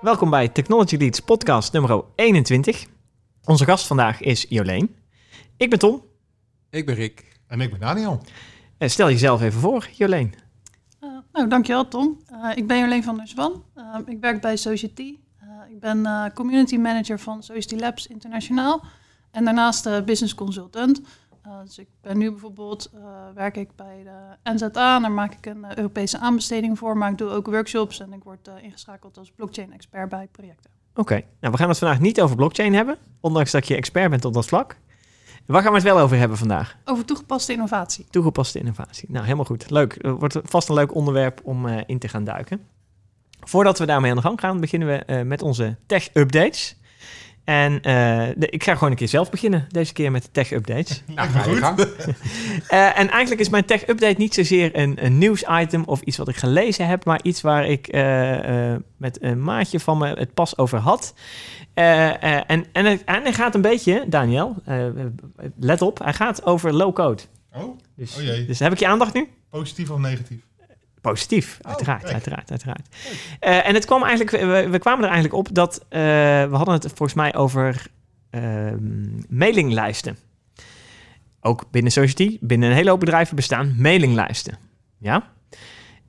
Welkom bij Technology Leads podcast nummer 21. Onze gast vandaag is Joleen. Ik ben Tom. Ik ben Rick. En ik ben Daniel. Eh, Stel jezelf even voor, Joleen. Uh, nou, dankjewel Tom. Uh, ik ben Joleen van der Zwan. Uh, ik werk bij Society. ik ben community manager van Society Labs Internationaal. En daarnaast business consultant. Dus ik ben nu bijvoorbeeld, werk ik bij de NZA. Daar maak ik een Europese aanbesteding voor. Maar ik doe ook workshops en ik word ingeschakeld als blockchain expert bij projecten. Oké, nou we gaan het vandaag niet over blockchain hebben. Ondanks dat je expert bent op dat vlak. Waar gaan we het wel over hebben vandaag? Over toegepaste innovatie. Toegepaste innovatie. Nou, helemaal goed. Leuk. Het wordt vast een leuk onderwerp om in te gaan duiken. Voordat we daarmee aan de gang gaan, beginnen we met onze tech-updates. En uh, de, ik ga gewoon een keer zelf beginnen, deze keer met de tech-updates. Nou, ga je gang. uh, en eigenlijk is mijn tech-update niet zozeer een, een nieuws-item of iets wat ik gelezen heb, maar iets waar ik uh, met een maatje van me het pas over had. en, en, en hij gaat een beetje, Daniel, let op, hij gaat over low-code. Oh, dus, oh jee. Dus heb ik je aandacht nu? Positief of negatief? Positief, uiteraard, oh, uiteraard, uiteraard. Uh, en het kwam eigenlijk, we, we, kwamen er eigenlijk op dat uh, we hadden het volgens mij over uh, mailinglijsten. Ook binnen Society, binnen een hele hoop bedrijven bestaan mailinglijsten. Ja?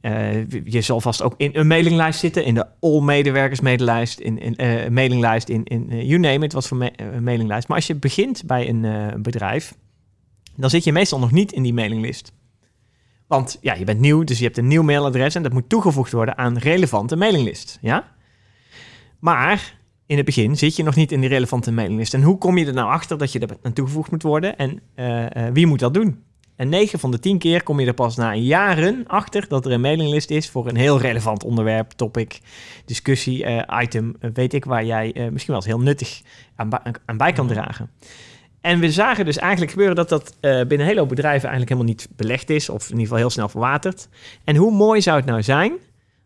Uh, je zal vast ook in een mailinglijst zitten, in de all-medewerkers mailinglijst, in, in mailinglijst, in, in you name it, wat voor ma mailinglijst. Maar als je begint bij een bedrijf, dan zit je meestal nog niet in die mailinglist. Want ja, je bent nieuw, dus je hebt een nieuw mailadres en dat moet toegevoegd worden aan relevante mailinglist. Ja? Maar in het begin zit je nog niet in die relevante mailinglist. En hoe kom je er nou achter dat je er aan toegevoegd moet worden en uh, uh, wie moet dat doen? En 9 van de 10 keer kom je er pas na jaren achter dat er een mailinglist is voor een heel relevant onderwerp, topic, discussie, uh, item, weet ik, waar jij misschien wel eens heel nuttig aan, aan bij kan dragen. En we zagen dus eigenlijk gebeuren dat dat uh, binnen een hele hoop bedrijven eigenlijk helemaal niet belegd is, of in ieder geval heel snel verwaterd. En hoe mooi zou het nou zijn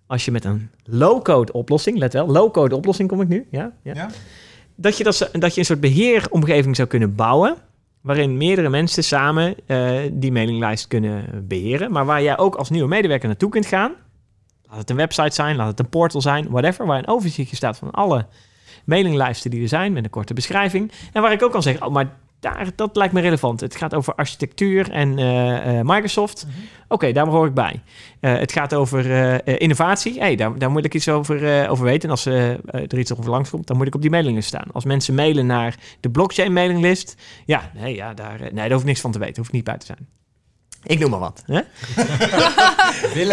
als je met een low-code oplossing, let wel, low-code oplossing kom ik nu, ja, ja, ja. Dat, je dat, dat je een soort beheeromgeving zou kunnen bouwen, waarin meerdere mensen samen uh, die mailinglijst kunnen beheren, maar waar jij ook als nieuwe medewerker naartoe kunt gaan. Laat het een website zijn, laat het een portal zijn, whatever, waar een overzichtje staat van alle mailinglijsten die er zijn, met een korte beschrijving. En waar ik ook kan zeggen, oh, maar daar, dat lijkt me relevant. Het gaat over architectuur en uh, uh, Microsoft. Mm -hmm. Oké, okay, daar hoor ik bij. Uh, het gaat over innovatie. Hey, daar, daar moet ik iets over, over weten. En als er iets over langskomt, dan moet ik op die mailinglist staan. Als mensen mailen naar de blockchain mailinglist, ja, nee, ja daar, nee, daar hoef ik niks van te weten. Hoef niet bij te zijn. Ik noem maar wat. Hè?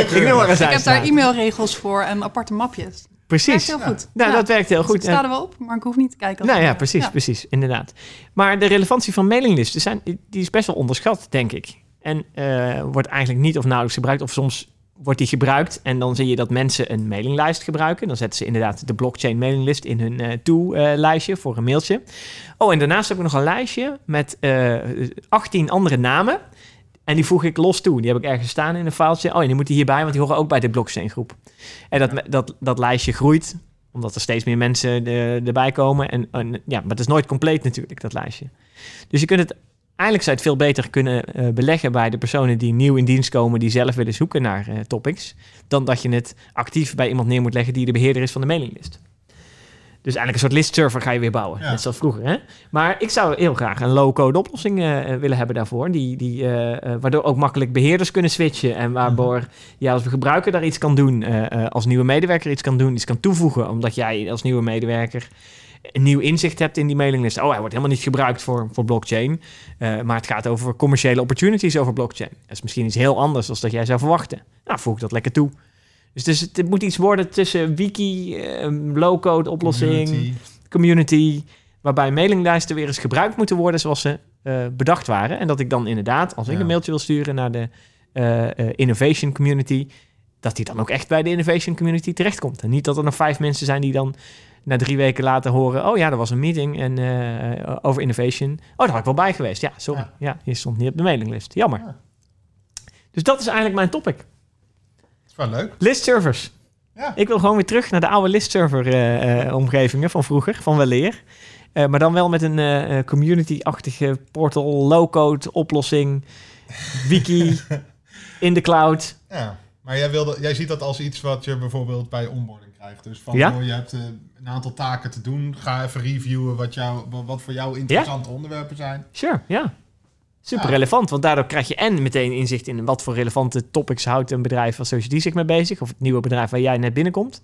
ik, noem maar ik heb daar e-mailregels voor en aparte mapjes. Precies. heel goed. Nou, ja. dat werkt heel Dus goed. staat er wel op, maar ik hoef niet te kijken. Nou ja, precies, precies, inderdaad. Maar de relevantie van mailinglisten zijn, die is best wel onderschat, denk ik. En uh, wordt eigenlijk niet of nauwelijks gebruikt, of soms wordt die gebruikt en dan zie je dat mensen een mailinglijst gebruiken. Dan zetten ze inderdaad de blockchain mailinglist in hun uh, to-lijstje voor een mailtje. Oh, en daarnaast heb ik nog een lijstje met uh, 18 andere namen. En die voeg ik los toe. Die heb ik ergens staan in een filetje. Oh, en die moeten hierbij, want die horen ook bij de blockchain groep. En dat, ja. dat, dat lijstje groeit, omdat er steeds meer mensen de, erbij komen. En, en, ja, maar het is nooit compleet natuurlijk, dat lijstje. Dus je kunt het, eigenlijk zou het veel beter kunnen uh, beleggen bij de personen die nieuw in dienst komen, die zelf willen zoeken naar uh, topics, dan dat je het actief bij iemand neer moet leggen die de beheerder is van de mailinglist. Dus eigenlijk een soort listserver ga je weer bouwen. Ja. Net zoals vroeger. Hè? Maar ik zou heel graag een low-code oplossing uh, willen hebben daarvoor. Die, die, uh, uh, waardoor ook makkelijk beheerders kunnen switchen. En waardoor mm -hmm. ja, als gebruiker daar iets kan doen. als nieuwe medewerker iets kan doen. Iets kan toevoegen. Omdat jij als nieuwe medewerker een nieuw inzicht hebt in die mailinglist. Oh, hij wordt helemaal niet gebruikt voor, voor blockchain. maar het gaat over commerciële opportunities over blockchain. Dat is misschien iets heel anders dan dat jij zou verwachten. Nou, voeg dat lekker toe. Dus, dus het moet iets worden tussen wiki, uh, low-code oplossing, community. community. waarbij mailinglijsten weer eens gebruikt moeten worden zoals ze uh, bedacht waren. En dat ik dan inderdaad, als ik ja. een mailtje wil sturen naar de uh, innovation community, dat die dan ook echt bij de innovation community terechtkomt. En niet dat er nog vijf mensen zijn die dan na drie weken later horen... oh ja, er was een meeting en, over innovation. Oh, daar had ik wel bij geweest. Ja, sorry. Ja, ja je stond niet op de mailinglist. Jammer. Ja. Dus dat is eigenlijk mijn topic. Wel leuk. Listservers. Ja. Ik wil gewoon weer terug naar de oude listserver-omgevingen uh, van vroeger, van weleer. Uh, maar dan wel met een community-achtige portal, low-code oplossing, wiki, in de cloud. Ja, maar jij, wilde, jij ziet dat als iets wat je bijvoorbeeld bij onboarding krijgt. Dus van, Ja? je hebt eh, een aantal taken te doen. Ga even reviewen wat, jou, wa- wat voor jou interessante onderwerpen zijn. Sure, ja. Super relevant, want daardoor krijg je en meteen inzicht in wat voor relevante topics houdt een bedrijf als Society zich mee bezig, of het nieuwe bedrijf waar jij net binnenkomt.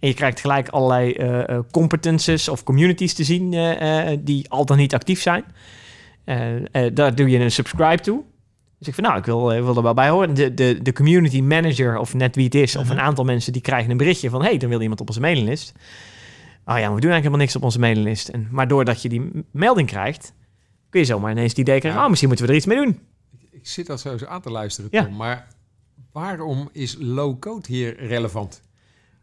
En je krijgt gelijk allerlei eh, eh, competences of communities te zien eh, die al dan niet actief zijn. Daar doe je een subscribe toe. Dus ik van, nou, ik wil, wil er wel bij horen. De, de, de community manager, of net wie het is, of Mhm. een aantal mensen die krijgen een berichtje van, hey, dan wil iemand op onze mailinglist. Oh ja, maar we doen eigenlijk helemaal niks op onze mailinglist. En, maar doordat je die melding krijgt, kun je zomaar ineens die idee krijgen, Ja. oh, misschien moeten we er iets mee doen. Ik zit al zo aan te luisteren, Ja. Tom. Maar waarom is low-code hier relevant?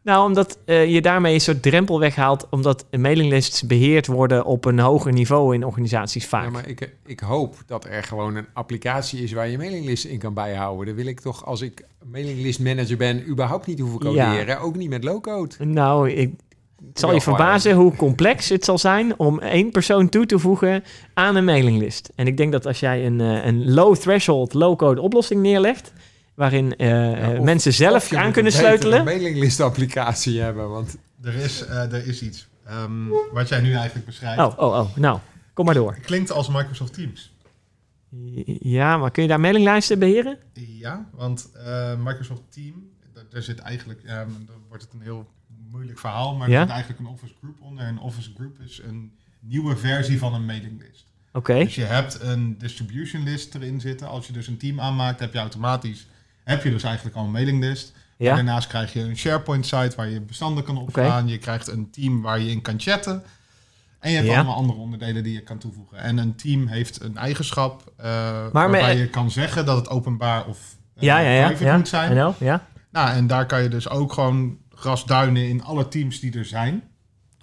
Nou, omdat eh, je daarmee een soort drempel weghaalt, omdat mailinglists beheerd worden op een hoger niveau in organisaties vaak. Ja, maar ik, ik hoop dat er gewoon een applicatie is waar je mailinglisten in kan bijhouden. Dan wil ik toch, als ik mailinglist manager ben, überhaupt niet hoeven Ja. coderen. Ook niet met low-code. Nou, ik, het zal je verbazen hoe complex het zal zijn om één persoon toe te voegen aan een mailinglist. En ik denk dat als jij een, eh, een low threshold, low-code oplossing neerlegt, waarin eh, Ja, eh, of- mensen zelf je aan moet kunnen een sleutelen. mailinglist applicatie hebben, want Er is, eh, er is iets. Ehm, wat jij nu eigenlijk beschrijft. Oh, oh, oh, nou, kom maar door. Klinkt als Microsoft Teams. Ja, maar kun je daar mailinglijsten beheren? Ja, want eh, Microsoft Team, daar, daar zit eigenlijk, ja, dan wordt het een heel moeilijk verhaal, maar Ja? er zit eigenlijk een Office Group onder. En Office Group is een nieuwe versie van een mailinglist. Oké, Dus je hebt een distribution list erin zitten. Als je dus een team aanmaakt, heb je automatisch, heb je dus eigenlijk al een mailinglist. En ja. daarnaast krijg je een SharePoint site waar je bestanden kan opslaan. Je krijgt een team waar je in kan chatten. En je hebt Ja. allemaal andere onderdelen die je kan toevoegen. En een team heeft een eigenschap Maar waarbij je kan zeggen dat het openbaar of eh, Ja, ja, ja. private ja. moet zijn. Ja. Nou, en daar kan je dus ook gewoon grasduinen in alle teams die er zijn.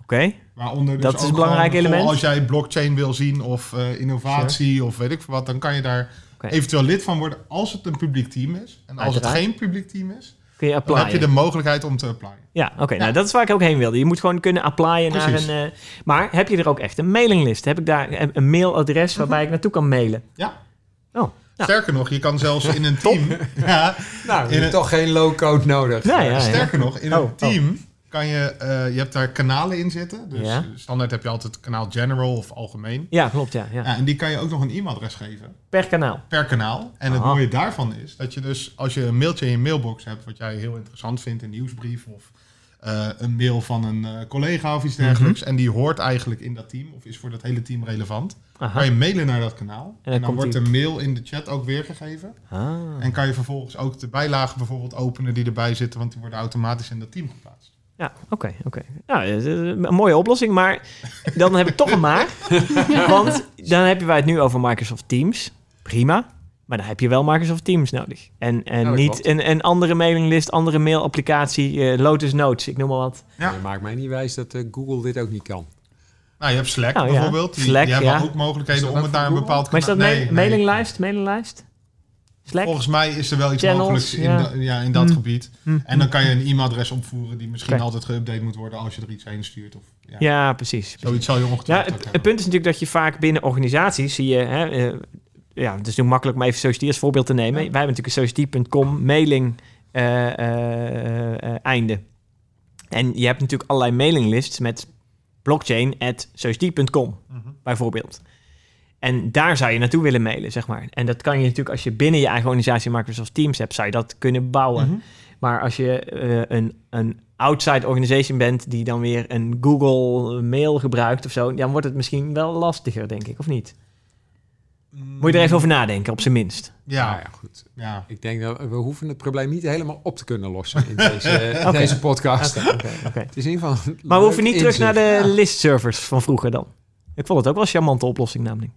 Oké, Waaronder dus Dat is een belangrijk gewoon, element. Als jij blockchain wil zien of eh, innovatie of weet ik veel wat, dan kan je daar eventueel lid van worden als het een publiek team is. En als Uiteraard. het geen publiek team is, kun je dan heb je de mogelijkheid om te applyen. Ja, oké. Nou, dat is waar ik ook heen wilde. Je moet gewoon kunnen applyen naar een... eh, maar heb je er ook echt een mailinglist? Heb ik daar een, mailadres waarbij ik naartoe kan mailen? Ja. Oh, ja. Sterker nog, je kan zelfs in een team. ja, nou, je In hebt een- toch geen low-code nodig. Ja, ja. sterker nog, in Oh, een oh. team kan je, eh, je hebt daar kanalen in zitten. Dus Ja. standaard heb je altijd kanaal general of algemeen. Ja, klopt, ja. ja. Ja, en die kan je ook nog een e-mailadres geven. Per kanaal. per kanaal. En het mooie daarvan is dat je dus als je een mailtje in je mailbox hebt, wat jij heel interessant vindt, een nieuwsbrief of eh, een mail van een eh, collega of iets dergelijks, Mhm. en die hoort eigenlijk in dat team of is voor dat hele team relevant, Aha. kan je mailen naar dat kanaal. En dan wordt die- de mail in de chat ook weergegeven. Ah. En kan je vervolgens ook de bijlagen bijvoorbeeld openen die erbij zitten, want die worden automatisch in dat team geplaatst. Ja, oké, oké. Nou, eh, een mooie oplossing, maar dan heb ik toch een maar. Want dan heb je wij het nu over Microsoft Teams. Prima. Maar dan heb je wel Microsoft Teams nodig. En, en Ja, niet een, een andere mailinglist, andere mailapplicatie, eh, Lotus Notes, ik noem maar wat. Ja. Je maakt mij niet wijs dat eh, Google dit ook niet kan. Nou, je hebt Slack ja, bijvoorbeeld. Die, Slack, die hebben ja. ook mogelijkheden om het naar een bepaald Maar is dat kanaal- Nee, nee. mailinglijst? Mailinglijst? Slack? Volgens mij is er wel iets Channels, mogelijks in, ja. da- ja, in dat Hm. gebied. Hm. En dan kan je een e-mailadres opvoeren die misschien altijd geüpdate moet worden als je er iets heen stuurt. Of, ja. Ja, precies. Zoiets zal je Ja, ongetwijfeld het, ook het punt is natuurlijk dat je vaak binnen organisaties zie je... Hè, eh, ja, het is nu makkelijk om even Society als voorbeeld te nemen. Ja. Wij hebben natuurlijk een Society.com mailing eh, eh, eh, einde. En je hebt natuurlijk allerlei mailinglists met blockchain at society.com Mhm. bijvoorbeeld. En daar zou je naartoe willen mailen, zeg maar. En dat kan je natuurlijk als je binnen je eigen organisatie Microsoft Teams hebt, zou je dat kunnen bouwen. Mhm. Maar als je eh, een, een outside organization bent die dan weer een Google mail gebruikt of zo, dan wordt het misschien wel lastiger, denk ik, of niet? Moet je er even over nadenken, op zijn minst. Ja, nou ja goed. Ja. Ik denk dat we hoeven het probleem niet helemaal op te kunnen lossen in deze, deze podcast. Okay. Okay. Het is in ieder geval maar we hoeven niet terug naar de ja. listservers van vroeger dan. Ik vond het ook wel een charmante oplossing namelijk.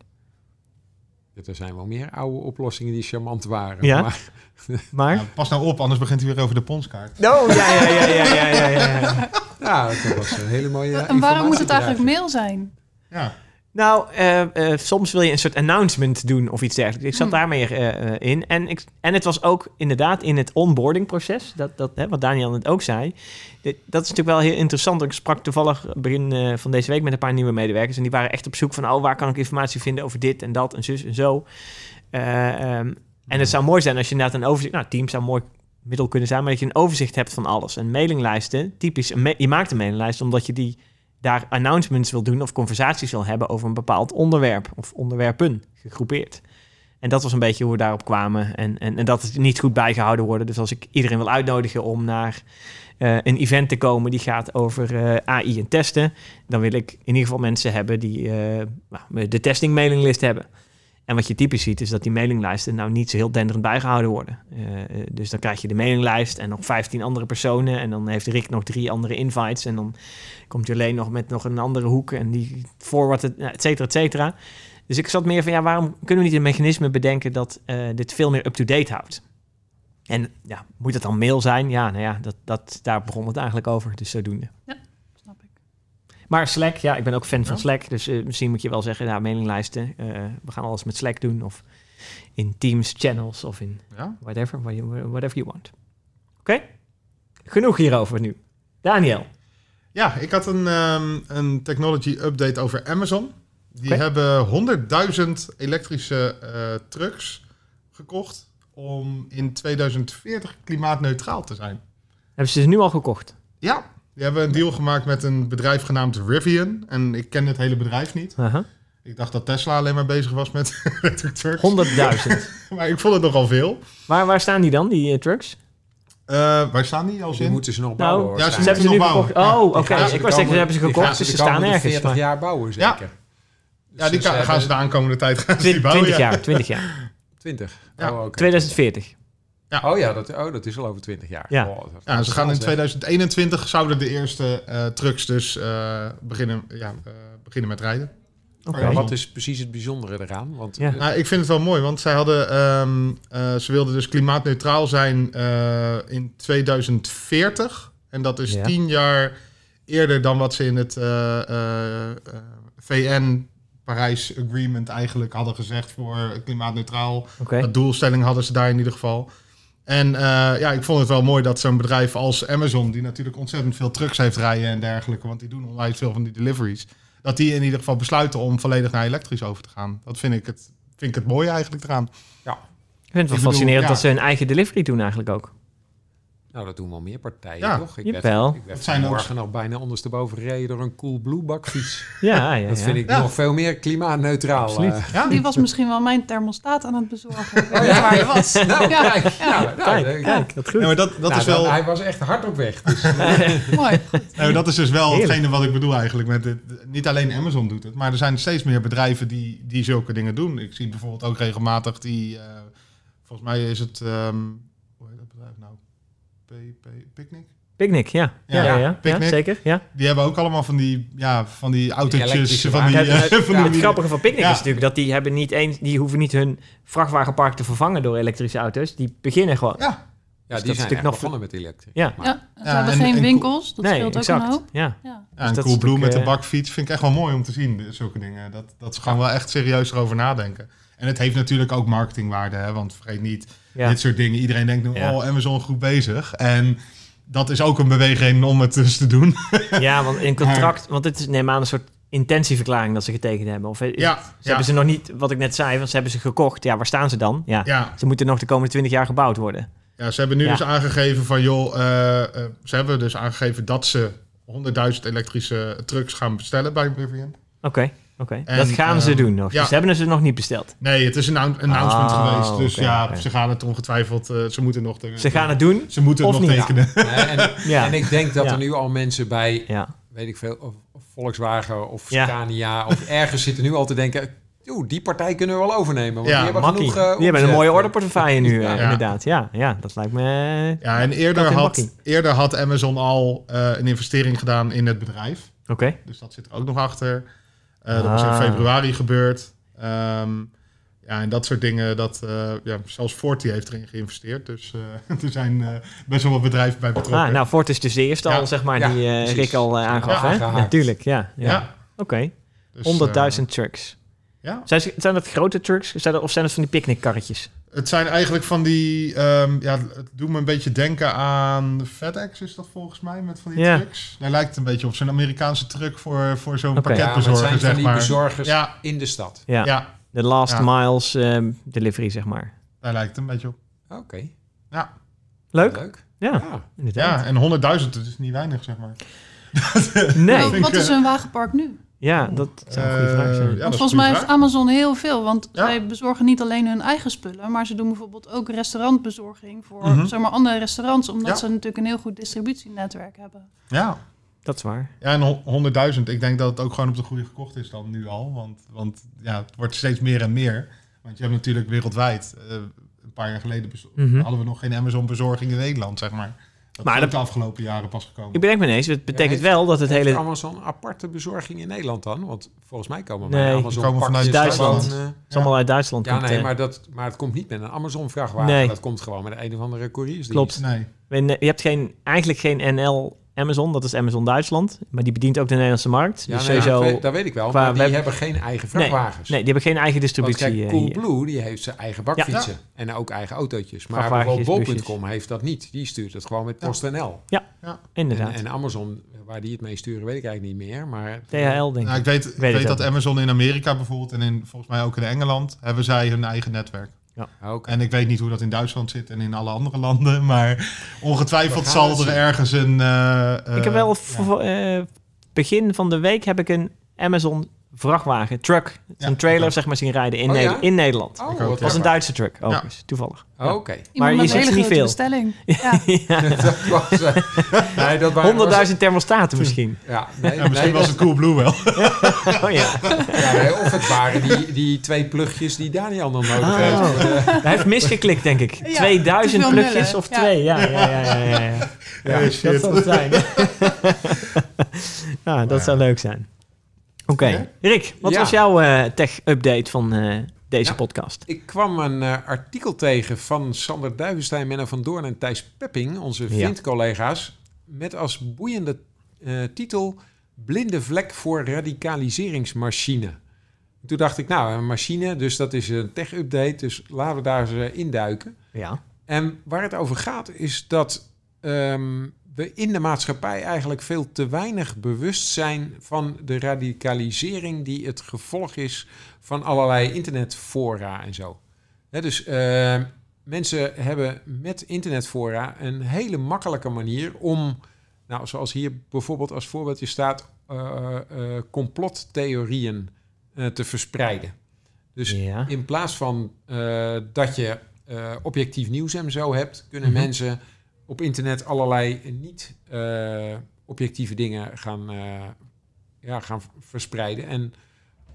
Er zijn wel meer oude oplossingen die charmant waren. Ja? Maar, maar? Ja, pas nou op, anders begint hij weer over de ponskaart. Oh, ja, ja, ja, ja, ja, ja. ja. Nou, dat was een hele mooie. En waarom moet het eigenlijk mail zijn? Ja. Nou, eh, eh, soms wil je een soort announcement doen of iets dergelijks. Ik zat Hmm. daar meer eh, in. En, ik, en het was ook inderdaad in het onboardingproces, dat, dat, hè, wat Daniel net ook zei. Dit- dat is natuurlijk wel heel interessant. Ik sprak toevallig begin van deze week met een paar nieuwe medewerkers. En die waren echt op zoek van, oh, waar kan ik informatie vinden over dit en dat en zus en zo. Eh, ehm, en het zou mooi zijn als je inderdaad een overzicht... Nou, Teams zou mooi middel kunnen zijn, maar dat je een overzicht hebt van alles. En mailinglijsten, typisch, je maakt een mailinglijst omdat je die daar announcements wil doen of conversaties wil hebben over een bepaald onderwerp of onderwerpen gegroepeerd. En dat was een beetje hoe we daarop kwamen. En, en, en dat het niet goed bijgehouden worden. Dus als ik iedereen wil uitnodigen om naar eh, een event te komen die gaat over eh, AI en testen, dan wil ik in ieder geval mensen hebben die eh, nou, de testing mailinglist hebben. En wat je typisch ziet is dat die mailinglijsten nou niet zo heel denderend bijgehouden worden. Eh, eh, dus dan krijg je de mailinglijst en nog 15 andere personen. En dan heeft Rick nog drie andere invites. En dan komt Jolene nog met nog een andere hoek en die forward, het, et cetera, et cetera. Dus ik zat meer van, ja, waarom kunnen we niet een mechanisme bedenken dat eh, dit veel meer up-to-date houdt? En ja, moet het dan mail zijn? Ja, nou ja, dat, dat, daar begon het eigenlijk over. Dus zodoende. Ik. Maar Slack, ja, ik ben ook fan van. Slack. Dus eh, misschien moet je wel zeggen, nou, mailinglijsten. eh, we gaan alles met Slack doen. Of in Teams channels of in Ja? whatever, whatever you want. Oké? Genoeg hierover nu. Daniel. Ja, ik had een, ehm, een technology update over Amazon. Die hebben 100.000 elektrische eh, trucks gekocht om in 2040 klimaatneutraal te zijn. Hebben ze ze nu al gekocht? Ja, die hebben een deal gemaakt met een bedrijf genaamd Rivian. En ik ken het hele bedrijf niet. Aha. Ik dacht dat Tesla alleen maar bezig was met electric trucks. 100.000. Maar ik vond het nogal veel. waar, waar staan die dan, die eh, trucks? Eh, waar staan die als Die in? moeten ze nog Nou, bouwen. ja, ze hebben ze nu nog gekocht. bouwen. Oh, oké. Ik was zeggen, ze hebben ze gekocht, dus ze staan ergens. 40 maar- jaar bouwen, Ja. zeker. Ja, die Dus ze gaan ze de aankomende tijd gaan ze die bouwen. 20 ja. jaar, 20 jaar. 20. Ja. Oh, oké. 2040. Oh ja, dat, oh, dat is al over 20 jaar. Ja. Oh, dat Ja, ze gaan in snel, zeg. 2021 zouden de eerste eh, trucks dus eh, beginnen, ja, eh, beginnen met rijden. Oké. Maar wat is precies het bijzondere eraan? Want Ja. Nou, ik vind het wel mooi, want zij hadden, ehm, eh, ze wilden dus klimaatneutraal zijn eh, in 2040. En dat is Ja. tien jaar eerder dan wat ze in het eh, eh, eh, VN Parijs Agreement eigenlijk hadden gezegd voor klimaatneutraal. Oké. Dat doelstelling hadden ze daar in ieder geval. En eh, ja, ik vond het wel mooi dat zo'n bedrijf als Amazon, die natuurlijk ontzettend veel trucks heeft rijden en dergelijke, want die doen onwijs veel van die deliveries, dat die in ieder geval besluiten om volledig naar elektrisch over te gaan. Dat vind ik het, vind ik het mooie eigenlijk eraan. Ik vind het wel Ik bedoel, fascinerend ja. dat ze hun eigen delivery doen eigenlijk ook. Nou, dat doen wel meer partijen, Ja. toch? Ik Jawel. werd, ik werd zijn vanmorgen nog bijna ondersteboven gereden door een Cool Blue bakfiets. Ja, ja, Dat ja. vind ik Ja. nog veel meer klimaatneutraal. Absoluut. eh. Ja, Die was misschien wel mijn thermostaat aan het bezorgen. Ik niet waar je was. Nou, ja, kijk. ja, Nou, nou, Kijk, eh, kijk, dat goed. Ja, maar dat, dat, nou, is wel, dan- Hij was echt hard op weg. Dus, mooi. nee, maar dat is dus wel Heerlijk. hetgene wat ik bedoel eigenlijk. Met dit. Niet alleen Amazon doet het, maar er zijn steeds meer bedrijven die, die zulke dingen doen. Ik zie bijvoorbeeld ook regelmatig die, eh, volgens mij is het, ehm, Picnic? Picnic, ja. Ja, Ja, ja, ja, ja, zeker. Ja. Die hebben ook allemaal van die, ja, van die autootjes. van die, Het, het- van het die- grappige van Picnic Ja. is natuurlijk dat die hebben niet eens, die hoeven niet hun vrachtwagenpark te vervangen door elektrische auto's. Die beginnen gewoon. Ja, ja, dat die is zijn natuurlijk nog- begonnen met elektrisch. Ja. Maar- Ja, ze Ja, hebben en- geen en winkels, dat nee, scheelt ook exact. een hoop. Ja. Ja. Ja, Dus en met de bakfiets vind ik echt wel mooi om te zien, zulke dingen. Dat, dat ze gewoon wel echt serieus erover nadenken. En het heeft natuurlijk ook marketingwaarde, hè, want vergeet niet, Ja. dit soort dingen. Iedereen denkt nu, oh, Amazon goed bezig. En dat is ook een beweging om het dus te doen. ja, want in contract, want het is neem aan een soort intentieverklaring dat ze getekend hebben. Of eh, Ja, ze ja. hebben ze nog niet, wat ik net zei, want ze hebben ze gekocht. Ja, waar staan ze dan? Ja. Ja, Ze moeten nog de komende 20 jaar gebouwd worden. ja, ze hebben nu dus aangegeven van, joh, eh, eh, ze hebben dus aangegeven dat ze 100.000 elektrische trucks gaan bestellen bij Rivian. Oké, oké. Dat gaan ze ehm, doen nog. ja. Dus ze hebben ze nog niet besteld. Nee, het is een annou- announcement Ah, geweest. Dus ja, ze gaan het ongetwijfeld, eh, ze moeten nog... De, Ze gaan het doen. Ze moeten het nog niet. tekenen. Nee, en, Ja. en ik denk dat Ja. er nu al mensen bij, Ja. weet ik veel, of, of Volkswagen of Ja. Scania of ergens zitten nu al te denken... Oeh, die partij kunnen we wel overnemen. Want Ja, die hebben Makkie. genoeg eh, Die hebben een mooie orderportefeuille nu, eh, Ja. inderdaad. Ja, ja, dat lijkt me... Ja, en eerder had, eerder had Amazon al eh, een investering gedaan in het bedrijf. Oké. Dus dat zit er ook nog achter. Eh, Dat was in Ah. februari gebeurd. Ehm, ja, en dat soort dingen, dat, eh, ja, zelfs Forti heeft erin geïnvesteerd. Dus eh, er zijn eh, best wel wat bedrijven bij betrokken. Ah, nou, Ford is dus de eerste Ja. al, zeg maar, Ja, die eh. Rick al aangaf, Ja, hè? Natuurlijk, ja. ja. ja. Oké, dus, 100.000 eh, trucks. ja. Zijn, zijn dat grote trucks Zijn dat, of zijn dat van die picknickkarretjes? Het zijn eigenlijk van die, ehm, ja, het doet me een beetje denken aan FedEx is dat volgens mij, met van die Ja. trucks. Daar lijkt een beetje op, zo'n Amerikaanse truck voor, voor zo'n. Ja, maar het pakketbezorger, zijn van zeg die maar. bezorgers Ja, in de stad. Ja, ja, de last Ja. miles ehm, delivery, zeg maar. daar lijkt het een beetje op. Oké. Ja. Leuk. Leuk. Ja, Ja. Ja, en 100.000, dat is niet weinig, zeg maar. Nee. Wat is een wagenpark nu? Ja, dat zou een goede vraag Eh, zijn. ja, volgens mij heeft Amazon heel veel. Want Ja. zij bezorgen niet alleen hun eigen spullen, maar ze doen bijvoorbeeld ook restaurantbezorging voor Mhm. zeg maar, andere restaurants, omdat Ja. ze natuurlijk een heel goed distributienetwerk hebben. Ja. Dat is waar. Ja, en ho- 100.000. Ik denk dat het ook gewoon op de goede gekocht is dan nu al. Want, want ja, het wordt steeds meer en meer. Want je hebt natuurlijk wereldwijd... eh, een paar jaar geleden Mhm. hadden we nog geen Amazon-bezorging in Nederland, zeg maar. Dat Maar dat- de afgelopen jaren pas gekomen. Ik bedenk me ineens, het betekent heeft- wel dat het Heeft hele... Amazon aparte bezorging in Nederland dan? Want volgens mij komen Nee, bij Amazon komen vanuit Duitsland. gewoon, eh, Het is allemaal uit Duitsland. ja, komt, nee, eh. maar, dat, maar het komt niet met een Amazon-vrachtwagen. Nee. Dat komt gewoon met een of andere couriersdienst. Klopt. Nee. Je hebt geen, eigenlijk geen NL Amazon, dat is Amazon Duitsland. Maar die bedient ook de Nederlandse markt. Ja, dus nee, sowieso... dat, weet, dat weet ik wel. Maar die web- hebben geen eigen vrachtwagens. Nee, die hebben geen eigen Want distributie kijk, eh. Coolblue die heeft zijn eigen bakfietsen. En ook eigen autootjes. Maar bijvoorbeeld Bol.com heeft dat niet. Die stuurt het gewoon met PostNL. En, Inderdaad. en Amazon, waar die het mee sturen, weet ik eigenlijk niet meer. Maar THL, denk Nou, ik. ik weet, ik weet weet ook dat Amazon in Amerika bijvoorbeeld... en in, volgens mij ook in Engeland... hebben zij hun eigen netwerk. Ah, oké. En ik weet niet hoe dat in Duitsland zit en in alle andere landen. Maar ongetwijfeld zal er zien. ergens een... eh, ik heb eh, wel... ja. eh, begin van de week heb ik een Amazon vrachtwagen, truck, Ja, een trailer zeg maar zien rijden in, Oh, ja? Neder- in Nederland. Oh, was een Duitse truck, overigens, toevallig. Oh, Oké. Maar je ziet niet veel. bestelling. Ja. dat was... eh, nee, dat waren- 100.000 thermostaten misschien. Ja, nee, Ja, misschien nee, was het Coolblue wel. Oh ja. Ja, nee, of het waren die, die twee plugjes die Daniel nog nodig Oh. heeft. Hij heeft misgeklikt, denk ik. Ja, 2000 te veel plugjes nullen. of Ja. twee. Ja, ja, ja, ja, ja, ja. Ja, Dat shit. zal het zijn. ja, dat zou leuk zijn. Oké. Ja. Rick, wat Ja. was jouw eh, tech-update van eh, deze Ja. podcast? Ik kwam een eh, artikel tegen van Sander Duivenstein, Menno van Doorn en Thijs Pepping, onze Ja. Vint-collega's, met als boeiende titel Blinde vlek voor radicaliseringsmachine. Toen dacht ik, nou, een machine, dus dat is een tech-update, dus laten we daar eens induiken. Ja. En waar het over gaat is dat ehm, we in de maatschappij eigenlijk veel te weinig bewust zijn van de radicalisering die het gevolg is van allerlei internetfora en zo. Dus eh, mensen hebben met internetfora een hele makkelijke manier om, nou, zoals hier bijvoorbeeld als voorbeeldje staat, eh, eh, complottheorieën eh, te verspreiden. Dus Ja. in plaats van dat je objectief nieuws en zo hebt, kunnen Mhm. mensen op internet allerlei niet eh, objectieve dingen gaan, eh, ja, gaan verspreiden. En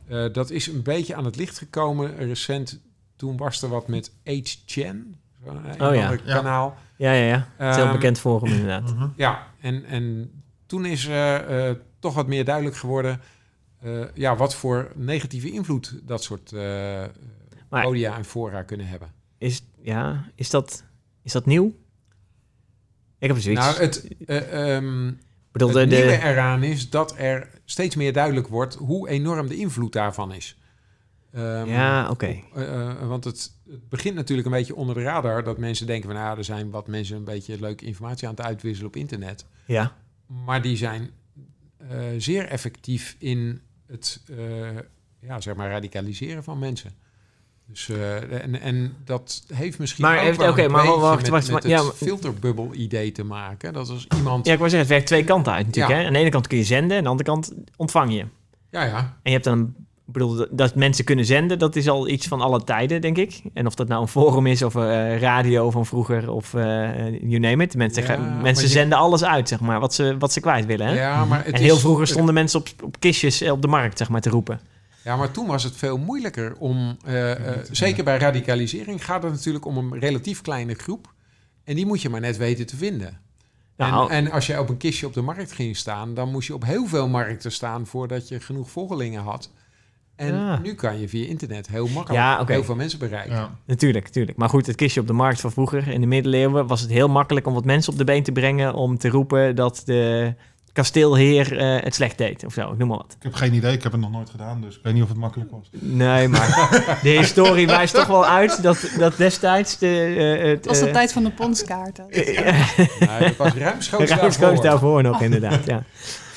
eh, dat is een beetje aan het licht gekomen recent. Toen was er wat met H-Chan, zo'n een Oh ja. kanaal. Ja, ja, ja. Het is heel Ehm, bekend forum inderdaad. Mhm. Ja, en, en toen is eh, eh, toch wat meer duidelijk geworden... eh, ja, wat voor negatieve invloed dat soort eh Maar- podia en fora kunnen hebben. Is, ja, is, dat, is dat nieuw? Ik heb zoiets. Nou, het, ehm, ik bedoel, het de, de- nieuwe eraan is dat er steeds meer duidelijk wordt hoe enorm de invloed daarvan is. Ehm, ja, oké. eh, eh, want het, het begint natuurlijk een beetje onder de radar dat mensen denken van nou, er zijn wat mensen een beetje leuke informatie aan het uitwisselen op internet. Ja. Maar die zijn zeer effectief in het ja, zeg maar radicaliseren van mensen. Dus, eh, en, en dat heeft misschien Maar ook heeft- wel maar wacht, met, wacht, met ja, maar- filterbubbel-idee te maken. Dat als iemand... ja, ik wou zeggen, het werkt twee kanten uit natuurlijk. Ja. Hè? Aan de ene kant kun je zenden, aan de andere kant ontvang je. ja, ja. En je hebt dan, ik bedoel, dat mensen kunnen zenden, dat is al iets van alle tijden, denk ik. En of dat nou een forum is of eh, radio van vroeger of eh you name it. Mensen, Ja, gaan- maar mensen je- zenden alles uit, zeg maar, wat ze, wat ze kwijt willen. Hè? Ja, maar het en heel is- vroeger stonden mensen op, op kistjes op de markt, zeg maar, te roepen. Ja, maar toen was het veel moeilijker om... eh, eh, zeker bij radicalisering gaat het natuurlijk om een relatief kleine groep. En die moet je maar net weten te vinden. Nou, en, en als je op een kistje op de markt ging staan... dan moest je op heel veel markten staan... voordat je genoeg volgelingen had. En Ja. nu kan je via internet heel makkelijk Ja, heel veel mensen bereiken. Ja. Natuurlijk, natuurlijk. Maar goed, het kistje op de markt van vroeger in de middeleeuwen was het heel makkelijk om wat mensen op de been te brengen om te roepen dat de kasteelheer eh, het slecht deed of zo, ik noem maar wat. Ik heb geen idee, ik heb het nog nooit gedaan, dus ik weet niet of het makkelijk was. Nee, maar de historie wijst toch wel uit dat, dat destijds de... eh, het, Het was de eh, tijd van de ponskaarten. Nou, dat was ruimschoots ruimschoots daarvoor. daarvoor nog, inderdaad. Ja,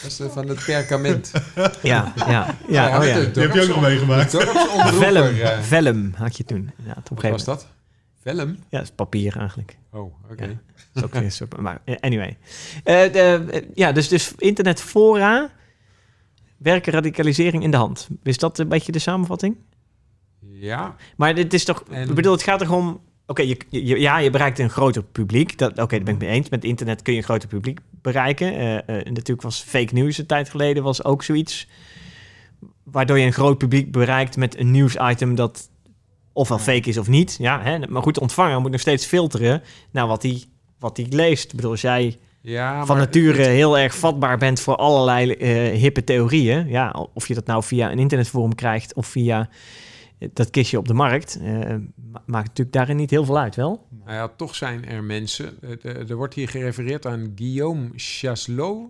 Dat is eh, van het perkament. ja, ja. ja, oh ja. Die heb je ook nog meegemaakt. Vellum, eh, Vellum had je toen. inderdaad, op een Wat was gegeven dat? Vellum? Ja, dat is papier eigenlijk. Oh, oké. Ja. Dat ook een soort, maar eh, anyway. Eh, de, eh, ja, dus, dus internetfora werken radicalisering in de hand. Is dat een beetje de samenvatting? Ja, Maar dit is toch, En- ik bedoel, het gaat er om, oké, je, je- ja, je bereikt een groter publiek. Dat, oké, daar ben ik mee eens. Met internet kun je een groter publiek bereiken. Natuurlijk was fake news een tijd geleden was ook zoiets. Waardoor je een groot publiek bereikt met een nieuwsitem dat ofwel fake is of niet. Ja, hè? Maar goed, de ontvanger moet nog steeds filteren naar wat hij wat hij leest. Ik bedoel, als jij ja van nature het- heel erg vatbaar bent voor allerlei eh, hippe theorieën. Ja, of je dat nou via een internetforum krijgt of via eh, dat kistje op de markt, eh, ma- maakt natuurlijk daarin niet heel veel uit, wel? Nou ja, toch zijn er mensen. Er wordt hier gerefereerd aan Guillaume Chaslot,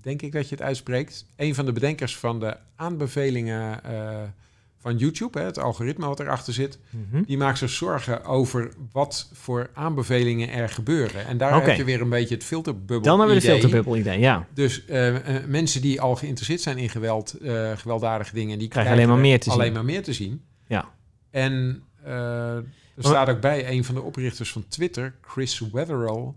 denk ik dat je het uitspreekt. Een van de bedenkers van de aanbevelingen van YouTube, hè, het algoritme wat erachter zit. Mhm. Die maakt zich zorgen over wat voor aanbevelingen er gebeuren. En daar heb je weer een beetje het filterbubbel Dan hebben we de filterbubbel idee, ja. Dus eh, eh, mensen die al geïnteresseerd zijn in geweld, eh, gewelddadige dingen, die Krijgen alleen maar er meer te alleen zien. maar meer te zien. Ja. En er staat ook bij een van de oprichters van Twitter, Chris Wetherall,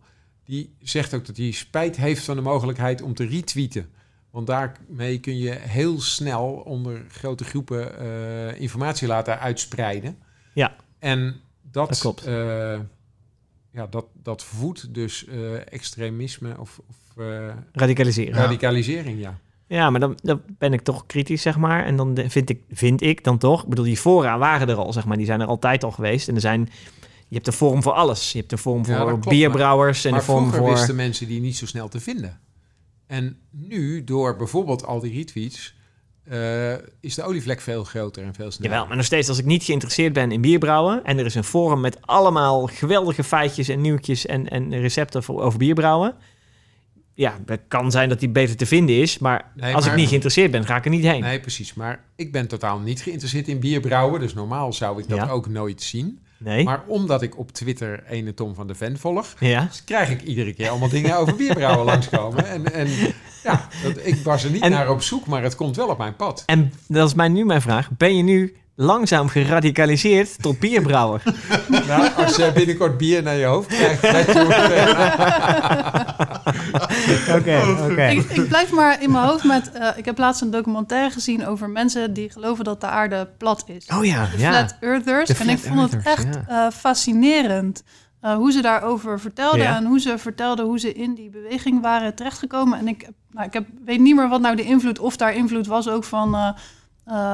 die zegt ook dat hij spijt heeft van de mogelijkheid om te retweeten. Want daarmee kun je heel snel onder grote groepen eh, informatie laten uitspreiden. Ja. En dat, Dat klopt. eh, ja, dat, dat voedt dus eh, extremisme of, of Radicaliseren. radicalisering, ja. Ja, maar dan, dan ben ik toch kritisch, zeg maar. En dan vind ik, vind ik dan toch... Ik bedoel, die fora waren er al, zeg maar. Die zijn er altijd al geweest. En er zijn... Je hebt een forum voor alles. Je hebt een dat voor bierbrouwers en maar een forum vroeger voor... wisten mensen die niet zo snel te vinden. En nu, door bijvoorbeeld al die retweets, eh, is de olievlek veel groter en veel sneller. Jawel, maar nog steeds als ik niet geïnteresseerd ben in bierbrouwen... en er is een forum met allemaal geweldige feitjes en nieuwtjes... en, en recepten voor, over bierbrouwen... Ja, het kan zijn dat die beter te vinden is... maar Nee, als ik niet geïnteresseerd ben, ga ik er niet heen. Nee, precies. Maar ik ben totaal niet geïnteresseerd in bierbrouwen. Dus normaal zou ik dat Ja. ook nooit zien. Nee? Maar omdat ik op Twitter ene Tom van de Ven volg... ja? krijg ik iedere keer allemaal dingen over bierbrouwen langskomen. En, en ja, dat, ik was er niet En- naar op zoek, maar het komt wel op mijn pad. En dat is mij nu mijn vraag. Ben je nu langzaam geradicaliseerd tot bierbrouwer? Nou, als jij binnenkort bier naar je hoofd krijgt, dat je Oké, oké. Ik, ik blijf maar in mijn hoofd met... eh, ik heb laatst een documentaire gezien over mensen die geloven dat de aarde plat is. Oh ja, De ja. Flat Earthers. De en ik vond het echt ja. eh, fascinerend eh, hoe ze daarover vertelden. Ja. En hoe ze vertelden hoe ze in die beweging waren terechtgekomen. En ik, nou, ik heb, weet niet meer wat nou de invloed... of daar invloed was ook van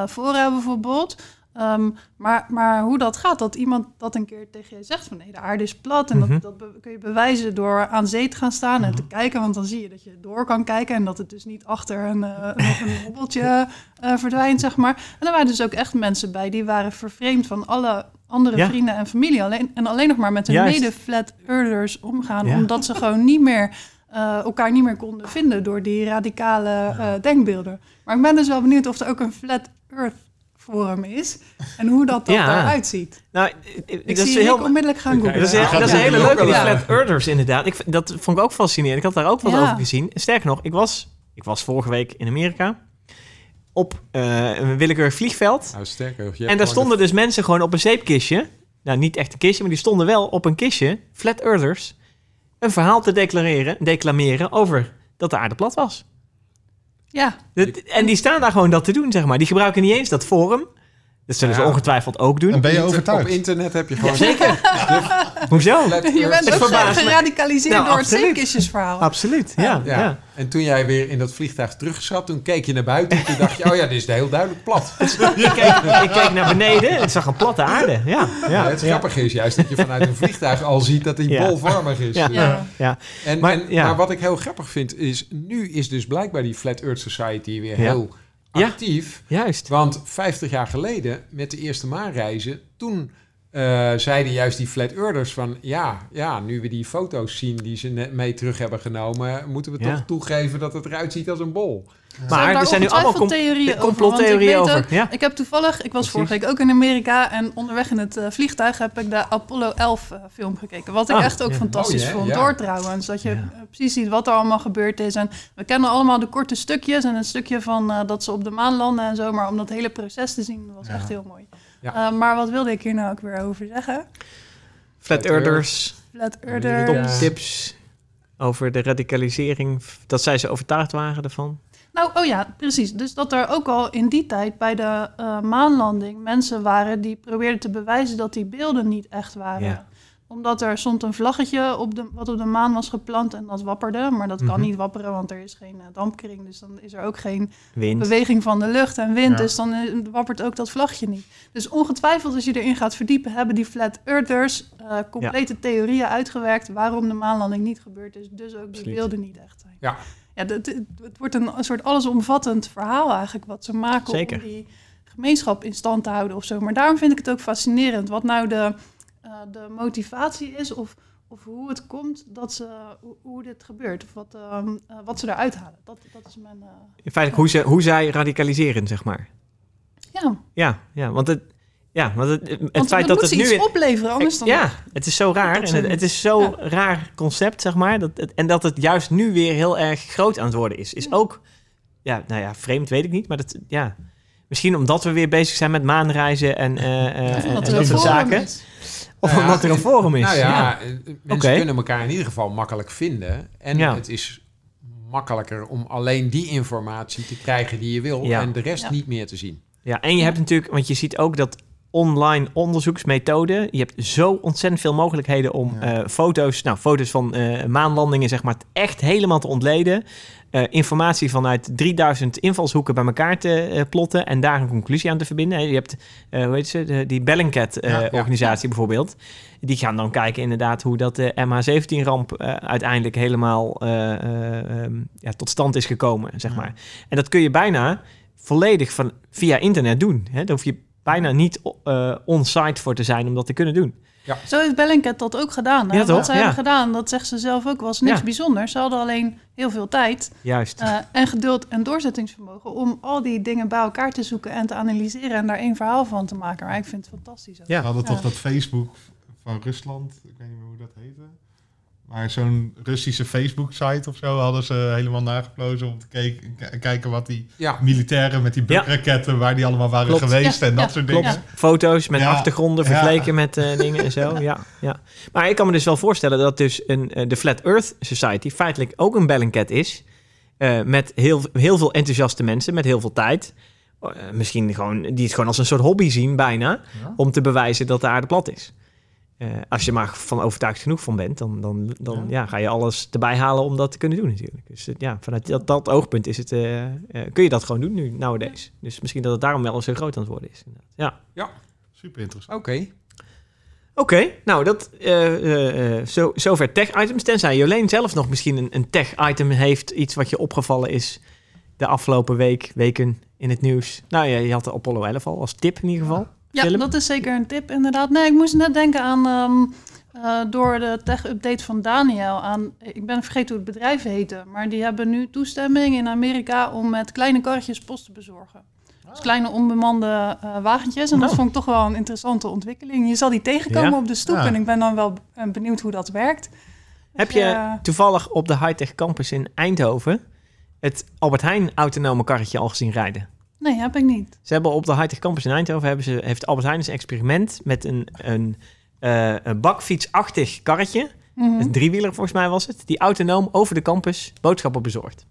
Fora bijvoorbeeld... Ehm, maar, maar hoe dat gaat, dat iemand dat een keer tegen je zegt van nee, de aarde is plat. En Mhm. dat, dat be- kun je bewijzen door aan zee te gaan staan en te kijken. Want dan zie je dat je door kan kijken en dat het dus niet achter een, nog een hobbeltje eh, verdwijnt, zeg maar. En er waren dus ook echt mensen bij die waren vervreemd van alle andere Ja. vrienden en familie. Alleen, en alleen nog maar met hun Juist. mede-flat earthers omgaan. Ja. Omdat ze gewoon niet meer, eh, elkaar niet meer konden vinden door die radicale eh, denkbeelden. Maar ik ben dus wel benieuwd of er ook een flat earth forum is. En hoe dat, dat Ja. eruit ziet. Nou, ik, Ik dat zie is je heel... Onmiddellijk gaan googlen. Dat is, Ja, dat is een hele leuke, die. Flat Earthers inderdaad. Ik, dat vond ik ook fascinerend. Ik had daar ook wat Ja. over gezien. Sterker nog, ik was, ik was vorige week in Amerika op eh, een willekeurig vliegveld. Nou, sterker. en daar stonden dus mensen gewoon op een zeepkistje. Nou, niet echt een kistje, maar die stonden wel op een kistje, Flat Earthers, een verhaal te declareren, declameren over dat de aarde plat was. Ja, en die staan daar gewoon dat te doen, zeg maar. Die gebruiken niet eens dat forum. Dat zullen ze Ja. ongetwijfeld ook doen. En ben je overtuigd? Op internet heb je gewoon... Zeker. Hoezo? Je bent ook geradicaliseerd Nou, door het absoluut. zeepkistjesverhaal. Absoluut, ja. Ja. ja. En toen jij weer in dat vliegtuig terug zat, toen keek je naar buiten en toen dacht je, oh ja, dit is heel duidelijk plat. Ik, keek, ik keek naar beneden en ik zag een platte aarde. Ja, ja, Ja, het ja. grappige is juist dat je vanuit een vliegtuig al ziet dat die Ja. bolvormig is. Ja. Ja. ja. En, Maar, maar, ja. maar wat ik heel grappig vind is, nu is dus blijkbaar die Flat Earth Society weer Ja. Ja. actief. Juist. Want 50 jaar geleden, met de eerste maanreizen, toen eh, zeiden juist die Flat Earthers van, ja, ja, nu we die foto's zien die ze net mee terug hebben genomen, moeten we Ja. toch toegeven dat het eruit ziet als een bol. Maar er zijn nu allemaal com- theorieën complottheorieën over. Ik, Ja. heb toevallig, ik was Precies. vorige week ook in Amerika en onderweg in het eh, vliegtuig heb ik de Apollo 11 eh, film gekeken. Wat ik Ah, echt ook ja. fantastisch Oh, vond, ja. door trouwens. Dat je Ja. precies ziet wat er allemaal gebeurd is. En we kennen allemaal de korte stukjes en een stukje van dat ze op de maan landen en zo. Maar om dat hele proces te zien was Ja. echt heel mooi. Ja. Eh, maar wat wilde ik hier nou ook weer over zeggen? Flat Flat Earthers, Flat Ja. Tips over de radicalisering, dat zij ze overtuigd waren ervan. Nou, oh ja, precies. Dus dat er ook al in die tijd bij de eh, maanlanding mensen waren die probeerden te bewijzen dat die beelden niet echt waren. Ja. Omdat er stond een vlaggetje op de, wat op de maan was geplant en dat wapperde. Maar dat kan Mhm. niet wapperen, want er is geen eh, dampkring. Dus dan is er ook geen Wind. beweging van de lucht en wind. Ja. Dus dan eh, wappert ook dat vlaggetje niet. Dus ongetwijfeld als je erin gaat verdiepen, hebben die flat earthers eh, complete theorieën uitgewerkt waarom de maanlanding niet gebeurd is. Dus ook die beelden niet echt zijn. Ja. Ja, het, het, het wordt een, een soort allesomvattend verhaal eigenlijk wat ze maken Zeker. om die gemeenschap in stand te houden of zo. Maar daarom vind ik het ook fascinerend wat nou de, eh, de motivatie is of, of hoe het komt dat ze, hoe, hoe dit gebeurt. Of wat, ehm, eh, wat ze eruit halen. Dat, dat is mijn... eh, Feitelijk hoe, ze, hoe zij radicaliseren, zeg maar. ja, Ja, ja want het, ja, want het, het want feit dat het nu... iets opleveren, anders dan... Ja, het is zo raar. En het, het is zo'n ja. raar concept, zeg maar. Dat het, en dat het juist nu weer heel erg groot aan het worden is. Is Ja. ook, ja, nou ja, vreemd weet ik niet. Maar dat, ja, misschien omdat we weer bezig zijn met maanreizen en, eh, eh, en, er dat een soort zaken. is. Of Nou omdat er een forum is. Nou ja, ja. eh, mensen kunnen elkaar in ieder geval makkelijk vinden. En Ja. het is makkelijker om alleen die informatie te krijgen die je wil Ja. en de rest Ja. niet meer te zien. Ja, en je hebt natuurlijk, want je ziet ook dat online onderzoeksmethoden, je hebt zo ontzettend veel mogelijkheden om Ja. eh, foto's, nou foto's van eh, maanlandingen zeg maar echt helemaal te ontleden. Eh, informatie vanuit 3000 invalshoeken bij elkaar te eh, plotten en daar een conclusie aan te verbinden. Je hebt, eh, hoe heet ze, de, die Bellingcat eh, Ja, ja. organisatie bijvoorbeeld. Die gaan dan kijken inderdaad hoe dat de MH17-ramp eh, uiteindelijk helemaal eh, eh, ehm, ja, tot stand is gekomen, zeg maar. En dat kun je bijna volledig van, via internet doen. Hè? Daar hoef je bijna niet eh on-site voor te zijn om dat te kunnen doen. Zo heeft Bellingcat dat ook gedaan. Hè? Ja, toch? Wat ze Ja. hebben gedaan, dat zegt ze zelf ook, was niks Ja. bijzonders. Ze hadden alleen heel veel tijd Juist. eh, en geduld en doorzettingsvermogen om al die dingen bij elkaar te zoeken en te analyseren en daar één verhaal van te maken. Maar ik vind het fantastisch. ook. Ja. We hadden toch Ja. dat Facebook van Rusland, ik weet niet meer hoe dat heette. Maar zo'n Russische Facebook-site of zo hadden ze helemaal nageplozen om te kijken wat die Ja, militairen met die Ja. bukraketten, waar die allemaal waren Klopt. geweest Ja, en dat ja, soort Klopt. dingen. Foto's met Ja. achtergronden Ja. vergeleken met eh, dingen en zo. Ja, ja. Maar ik kan me dus wel voorstellen dat dus een, eh, de Flat Earth Society feitelijk ook een Bellingcat is. eh, met heel, heel veel enthousiaste mensen, met heel veel tijd. Eh, misschien gewoon, die het gewoon als een soort hobby zien bijna. Ja. Om te bewijzen dat de aarde plat is. Eh, als je maar van overtuigd genoeg van bent, dan, dan, dan ja. Ja. ga je alles erbij halen om dat te kunnen doen natuurlijk. Dus eh, ja, vanuit dat, dat oogpunt is het, eh, kun je dat gewoon doen nu, nowadays. Dus misschien dat het daarom wel zo groot aan het worden is. inderdaad. Ja. Super interessant. oké. Oké, nou dat eh, eh, eh, zo, zover tech-items. Tenzij Jolene zelf nog misschien een, een tech-item heeft, iets wat je opgevallen is de afgelopen week, weken in het nieuws. Nou ja, je had de Apollo 11 al als tip in ieder geval. Ja, Philip? dat is zeker een tip inderdaad. Nee, ik moest net denken aan, ehm, eh, door de tech-update van Daniel, aan, ik ben vergeten hoe het bedrijf heette, maar die hebben nu toestemming in Amerika om met kleine karretjes post te bezorgen. Dus kleine onbemande eh, wagentjes. En dat Oh. vond ik toch wel een interessante ontwikkeling. Je zal die tegenkomen Ja. op de stoep Ja. en ik ben dan wel eh, benieuwd hoe dat werkt. Heb Dus, je toevallig op de high-tech campus in Eindhoven het Albert Heijn autonome karretje al gezien rijden? Nee, heb ik niet. Ze hebben op de high-tech campus in Eindhoven hebben ze, heeft Albert Heijn eens een experiment met een, een, eh, een bakfietsachtig karretje. Mhm. Een driewieler volgens mij was het. Die autonoom over de campus boodschappen bezorgt.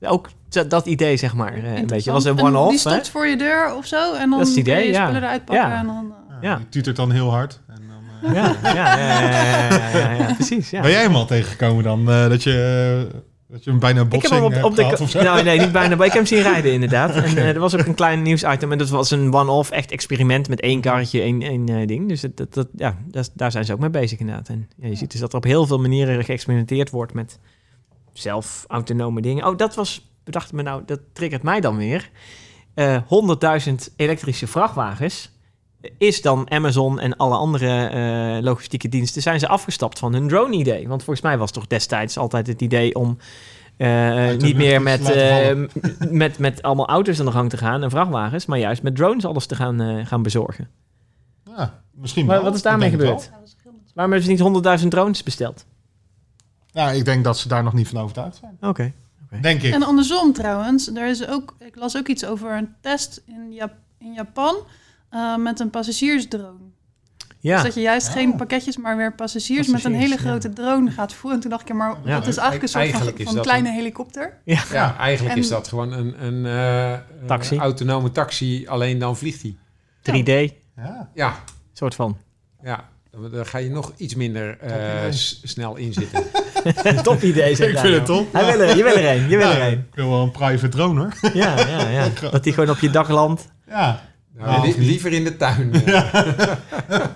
Ook dat, idee, zeg maar. eh, Een beetje. was een En one-off. Die stopt voor je deur of zo en dan Dat is het idee, kun je je ja. spullen eruit pakken. Ja. En dan, eh, Ja, Ja. Die tutert dan heel hard. En dan, eh, Ja, ja, ja, ja, ja, ja, ja, precies. Ja. Ben jij hem al tegengekomen dan? eh, dat, je, eh, dat je hem bijna een Ik heb botsing hem op, op de. of zo? Nou, nee, niet bijna. Maar ik heb hem zien rijden, inderdaad. En eh, er was ook een klein nieuwsitem. En dat was een one-off, echt experiment met één karretje, één, één eh, ding. Dus dat, dat, dat- ja, dat, daar zijn ze ook mee bezig, inderdaad. En ja, je ziet dus dat er op heel veel manieren geëxperimenteerd wordt met zelf autonome dingen. Oh, dat was, bedacht me nou, dat triggert mij dan weer. Eh 100.000 elektrische vrachtwagens. Is dan Amazon en alle andere eh, logistieke diensten zijn ze afgestapt van hun drone-idee? Want volgens mij was toch destijds altijd het idee om eh, niet meer met, eh, met, met allemaal auto's aan de gang te gaan en vrachtwagens, maar juist met drones alles te gaan, eh, gaan bezorgen. Ja, misschien Maar wel. wat is daarmee gebeurd? Waarom hebben ze niet 100.000 drones besteld? Ja, ik denk dat ze daar nog niet van overtuigd zijn. Oké. Denk ik. En andersom trouwens, er is ook, ik las ook iets over een test in, Jap- in Japan eh, met een passagiersdrone. Ja. Dus dat je juist Ah. geen pakketjes, maar weer passagiers, met een hele ja. grote drone gaat voeren. En toen dacht ik, ja, maar Ja. dat is eigenlijk een soort Eigenlijk van, kleine een- helikopter. Ja. Ja, eigenlijk En- is dat gewoon een, een eh, Taxi. een autonome taxi, alleen dan vliegt hij. 3D, Ja. Ja, soort van. ja. Dan- Dan ga je nog iets minder eh, snel inzitten. top idee, zeg Ik vind het top. Hij wil er, je wil er een, je wil er een. ik wil wel een private drone hoor. Ja, ja, ja. Dat die gewoon op je dak landt. Ja. Nou, Nou, li- niet. liever in de tuin. eh.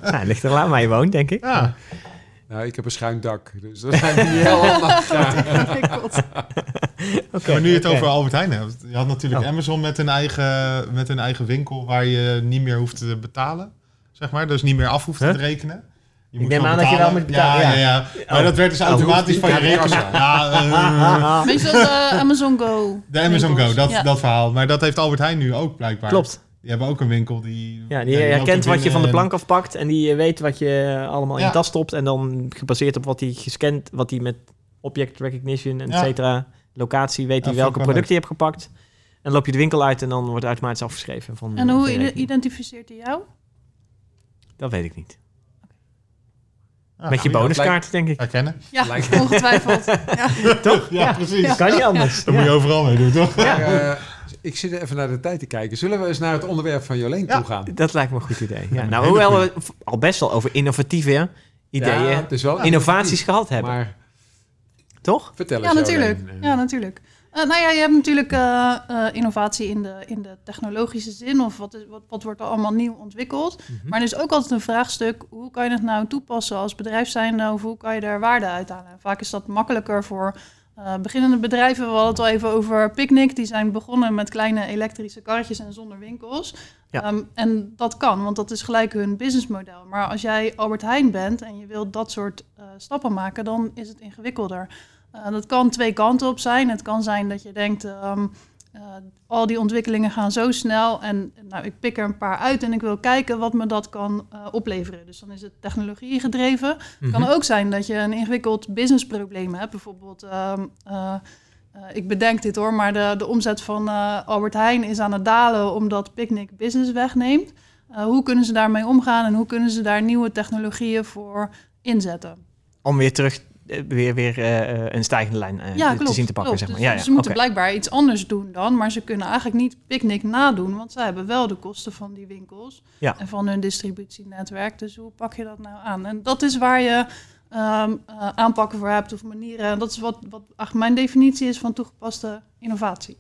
Nou, ligt er aan waar je woont, denk ik. Ja. Nou, ik heb een schuin dak, dus dat zijn die heel handig. Ja. Maar nu je het over Albert Heijn hebt. Je had natuurlijk Oh. Amazon met een, eigen, met een eigen winkel waar je niet meer hoeft te betalen. Zeg maar. Dus niet meer af hoeft Huh? te rekenen. Je Ik neem aan dat je wel moet betalen, Ja, ja. ja, ja. Maar Oh. dat werd dus Oh, automatisch van je niet rekening. Ja, eh, Meestal de Amazon Go. de Amazon Go, dat, Ja. dat verhaal. Maar dat heeft Albert Heijn nu ook blijkbaar. Klopt. Die hebben ook een winkel die... Ja, die herkent er wat je van de plank afpakt en die eh, weet wat je eh, allemaal in Ja. je tas stopt. En dan gebaseerd op wat hij gescand, wat hij met object recognition, et Ja. cetera, locatie, weet Ja, hij welke producten je hebt gepakt. En dan loop je de winkel uit en dan wordt automatisch afgeschreven. Van, En hoe de identificeert hij jou? Dat weet ik niet. Ja, met je bonuskaart, denk ik. herkennen. Ja, Lijkt- ongetwijfeld. Ja. Toch? Ja, precies. Kan niet anders. Dat moet je overal mee doen, toch? Maar, eh, ik zit even naar de tijd te kijken. Zullen we eens naar het onderwerp van Joleen Ja. toe gaan? Dat lijkt me een goed idee. Ja, nou, hele hoewel we al best wel over innovatieve ideeën, is wel innovaties gehad hebben. Maar toch? vertel eens, Ja, natuurlijk. Ja, natuurlijk. Eh, nou ja, je hebt natuurlijk eh, eh, innovatie in de, in de technologische zin. Of wat, is, wat, wat wordt er allemaal nieuw ontwikkeld. Mhm. Maar er is ook altijd een vraagstuk. Hoe kan je het nou toepassen als bedrijf zijnde? Of hoe kan je daar waarde uithalen? En vaak is dat makkelijker voor eh, beginnende bedrijven. We hadden het al even over Picnic. Die zijn begonnen met kleine elektrische karretjes en zonder winkels. Ja. Ehm, en dat kan, want dat is gelijk hun businessmodel. Maar als jij Albert Heijn bent en je wilt dat soort eh, stappen maken, dan is het ingewikkelder. Eh, dat kan twee kanten op zijn. Het kan zijn dat je denkt, ehm, eh, al die ontwikkelingen gaan zo snel en nou, ik pik er een paar uit en ik wil kijken wat me dat kan eh, opleveren. Dus dan is het technologie gedreven. Het kan Mhm. ook zijn dat je een ingewikkeld businessprobleem hebt. Bijvoorbeeld, ehm, eh, ik bedenk dit hoor, maar de, de omzet van Albert Heijn is aan het dalen omdat Picnic business wegneemt. Hoe kunnen ze daarmee omgaan en hoe kunnen ze daar nieuwe technologieën voor inzetten? Om weer terug, weer, weer eh, eh, een stijgende lijn eh, Ja, te zien te pakken, zeg maar. Dus Ja, ja, Ze moeten blijkbaar iets anders doen dan, maar ze kunnen eigenlijk niet Picnic nadoen, want zij hebben wel de kosten van die winkels Ja. en van hun distributienetwerk. Dus hoe pak je dat nou aan? En dat is waar je ehm, eh, aanpakken voor hebt of manieren. En dat is wat, wat mijn definitie is van toegepaste innovatie.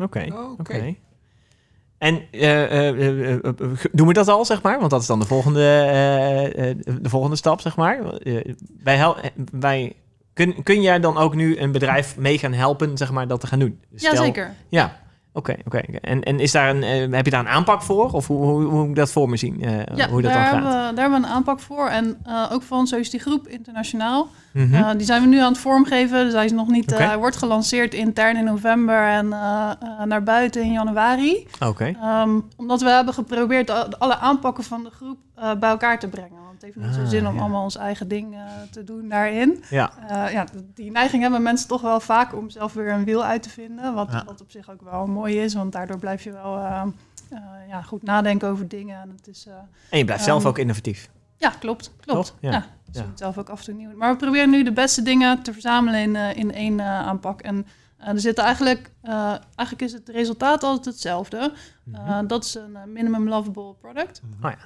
Oké, Oké. oké. En eh, doen we dat al, zeg maar? Want dat is dan de volgende, de volgende stap, zeg maar. Wij wij, kun, kun jij dan ook nu een bedrijf mee gaan helpen, zeg maar, dat te gaan doen? Stel- Jazeker. Ja, oké, oké. En, en is daar een, eh, heb je daar een aanpak voor? Of hoe, hoe, hoe moet ik dat voor me zien? eh, Ja, hoe dat daar, dan hebben gaat? we, daar hebben we een aanpak voor. En eh, ook van zo is die groep internationaal. Mhm. Die zijn we nu aan het vormgeven. Dus hij is nog niet. hij wordt gelanceerd intern in november en naar buiten in januari. Oké. Ehm, omdat we hebben geprobeerd alle aanpakken van de groep bij elkaar te brengen. Het heeft niet zo Ah, zin om ja. allemaal ons eigen ding eh, te doen daarin. Ja, Eh, ja, die neiging hebben mensen toch wel vaak om zelf weer een wiel uit te vinden. Wat, Ja. wat op zich ook wel mooi is, want daardoor blijf je wel eh, ja, goed nadenken over dingen. En het is, en je blijft zelf Ehm, ook innovatief. ja, klopt. klopt. Toch? Ja. Ja. Dus Ja. zelf ook af en toe nieuw. Maar we proberen nu de beste dingen te verzamelen in, in één aanpak. En er zitten eigenlijk, eigenlijk is het resultaat altijd hetzelfde. Mhm. Dat is een minimum lovable product. Oh ja.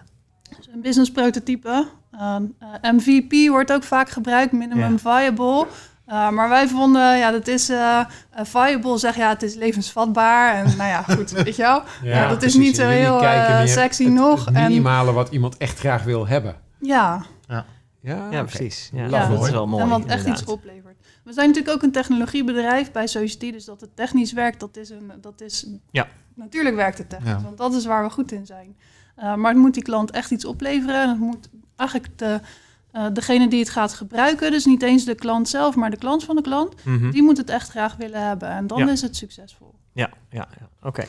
Dus een business prototype. Eh, eh, MVP wordt ook vaak gebruikt, minimum viable. Eh, maar wij vonden, ja, dat is eh, eh, viable, zeg ja, het is levensvatbaar. En nou ja, goed, weet je wel. Ja, dat is niet zo heel, eh, sexy het, nog. Het En- minimale wat iemand echt graag wil hebben. Ja, Ja, Ja, precies. Ja, Ja. dat is wel mooi. en wat echt inderdaad. iets oplevert. We zijn natuurlijk ook een technologiebedrijf bij Society, dus dat het technisch werkt, dat is een, dat is, Ja. natuurlijk werkt het technisch, Ja. want dat is waar we goed in zijn. Uh, maar het moet die klant echt iets opleveren en het moet eigenlijk de, uh, degene die het gaat gebruiken, dus niet eens de klant zelf, maar de klant van de klant, Mhm. die moet het echt graag willen hebben en dan Ja. is het succesvol. Ja, ja, ja. Oké.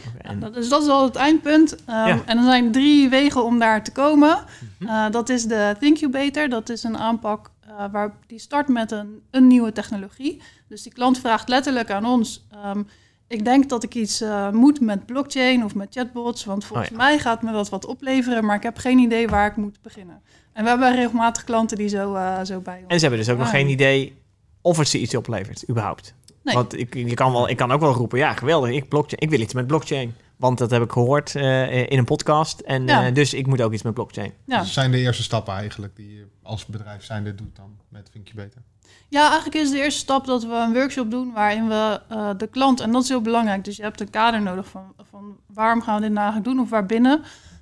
dus dat is al het eindpunt. Um, Ja. En er zijn drie wegen om daar te komen. Uh, dat is de Thinkubator. Dat is een aanpak uh, waar die start met een, een nieuwe technologie. Dus die klant vraagt letterlijk aan ons: um, ik denk dat ik iets eh, moet met blockchain of met chatbots, want volgens Oh mij gaat me dat wat opleveren, maar ik heb geen idee waar ik moet beginnen. En we hebben regelmatig klanten die zo, eh, zo bij ons. En ze hebben dus ook nog geen idee of het ze iets oplevert, überhaupt. Nee. Want ik, je kan wel, ik kan ook wel roepen, ja, geweldig, ik, blockchain, ik wil iets met blockchain. Want dat heb ik gehoord eh, in een podcast. En Ja. eh, dus ik moet ook iets met blockchain. Ja. Dat zijn de eerste stappen eigenlijk die je als bedrijf zijnde doet dan met Vind je beter. Ja, eigenlijk is de eerste stap dat we een workshop doen waarin we eh, de klant, en dat is heel belangrijk, dus je hebt een kader nodig van, van waarom gaan we dit nou eigenlijk doen of waarbinnen.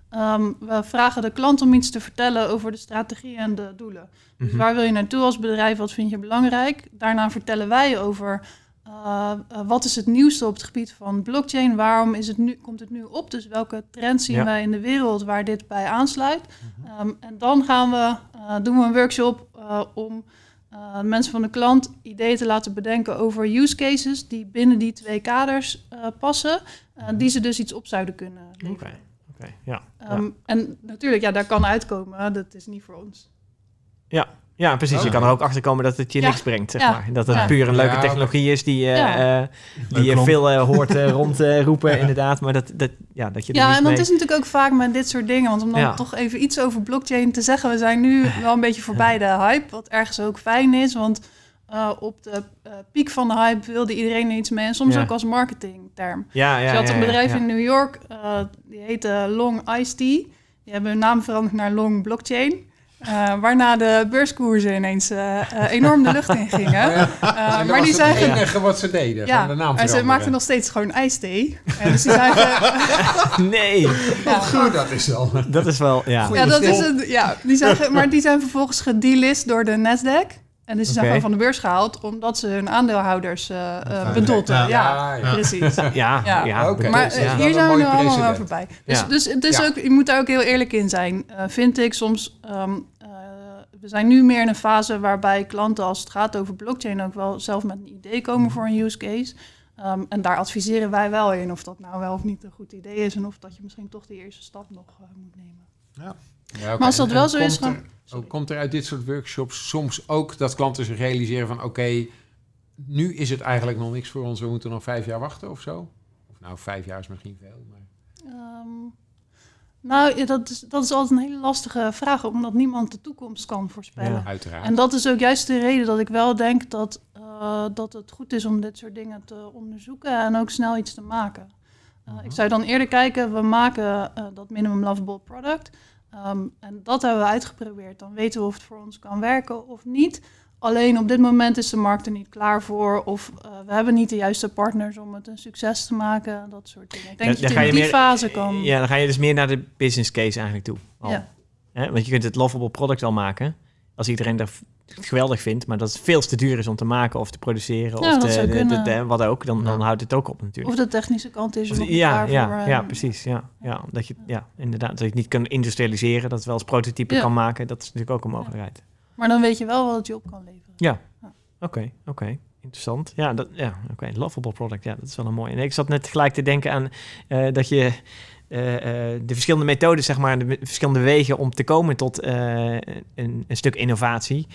Ehm, we vragen de klant om iets te vertellen over de strategie en de doelen. Dus Mhm. waar wil je naartoe als bedrijf, wat vind je belangrijk? Daarna vertellen wij over eh, eh, wat is het nieuwste op het gebied van blockchain, waarom is het nu, komt het nu op, dus welke trends zien Ja. wij in de wereld waar dit bij aansluit. Ehm, en dan gaan we, doen we een workshop om eh, mensen van de klant ideeën te laten bedenken over use cases die binnen die twee kaders eh, passen, eh, die ze dus iets op zouden kunnen Oké, leveren. oké, ja. Ehm, En natuurlijk, ja, daar kan uitkomen, dat is niet voor ons. Ja, precies. Oh, je kan er ja. ook achter komen dat het je Ja. niks brengt, zeg Ja. maar. Dat het Ja. puur een leuke Ja, technologie is die, eh, Ja. eh, die je veel eh, hoort eh, rondroepen, inderdaad. Maar dat, dat, ja, dat je er Ja, niet en dat mee... is natuurlijk ook vaak met dit soort dingen. Want om dan Ja. toch even iets over blockchain te zeggen. We zijn nu wel een beetje voorbij de hype. Wat ergens ook fijn is. Want eh, op de eh, piek van de hype wilde iedereen er iets mee. En soms Ja. ook als marketingterm. Ja, ja, Dus je had ja, een ja, bedrijf ja. in New York. eh, die heette Long Ice Tea. Die hebben hun naam veranderd naar Long Blockchain. Eh, waarna de beurskoersen ineens eh, eh, enorm de lucht in gingen. Maar die het zijn... enige wat ze deden. Ja, van de naam en ze maakten nog steeds gewoon ijsthee. En dus die zijn... ge- Nee, ja. Goed, dat is dan. dat is wel... Ja. Goeie Ja, dat stil. is het. Ja, die zijn ge- maar die zijn vervolgens gedelist door de Nasdaq. En dus zijn gewoon van de beurs gehaald omdat ze hun aandeelhouders eh eh, bedotten. Ja, Ja. ja. precies. Ja, ja, Ja. Maar eh, hier zijn we nu allemaal wel voorbij. Dus, Ja. dus het is Ja. ook, je moet daar ook heel eerlijk in zijn. Eh, vind ik soms. ehm, eh, we zijn nu meer in een fase waarbij klanten, als het gaat over blockchain, ook wel zelf met een idee komen voor een use case. Ehm, en daar adviseren wij wel in of dat nou wel of niet een goed idee is. En of dat je misschien toch die eerste stap nog moet nemen. Ja, Maar als dat En- wel en zo is, dan- er- ook komt er uit dit soort workshops soms ook dat klanten zich realiseren van... oké, nu is het eigenlijk nog niks voor ons. We moeten nog vijf jaar wachten of zo? Of nou, vijf jaar is misschien veel, maar... Ehm, nou, dat, is, dat is altijd een hele lastige vraag, omdat niemand de toekomst kan voorspellen. Ja. Uiteraard. En dat is ook juist de reden dat ik wel denk dat, eh, dat het goed is om dit soort dingen te onderzoeken en ook snel iets te maken. Eh, Ik zou dan eerder kijken, we maken eh, dat minimum lovable product. Ehm, en dat hebben we uitgeprobeerd. Dan weten we of het voor ons kan werken of niet. Alleen op dit moment is de markt er niet klaar voor. Of eh, we hebben niet de juiste partners om het een succes te maken. Dat soort dingen. Ik denk Ja, dat je dan het ga in je die meer- fase kan. Ja, dan ga je dus meer naar de business case eigenlijk toe. al. Ja. Want je kunt het lovable product al maken. Als iedereen dat f- geweldig vindt, maar dat het veel te duur is om te maken of te produceren. Ja, of de, de- de- kunnen. de- wat ook, dan, dan Ja. houdt het ook op natuurlijk. Of de technische kant is er Of- nog niet ja, klaar ja, voor. eh, ja, precies. Ja, ja, dat je, ja, inderdaad. Dat je het niet kan industrialiseren, dat het wel als prototype Ja. kan maken. Dat is natuurlijk ook een mogelijkheid. Maar dan weet je wel wat het je op kan leveren. Oké, oké. Interessant. Ja, dat, ja oké. Lovable product. Ja, dat is wel een mooi. En ik zat net gelijk te denken aan eh, dat je eh, eh, de verschillende methoden, zeg maar, de verschillende wegen om te komen tot eh, een, een stuk innovatie.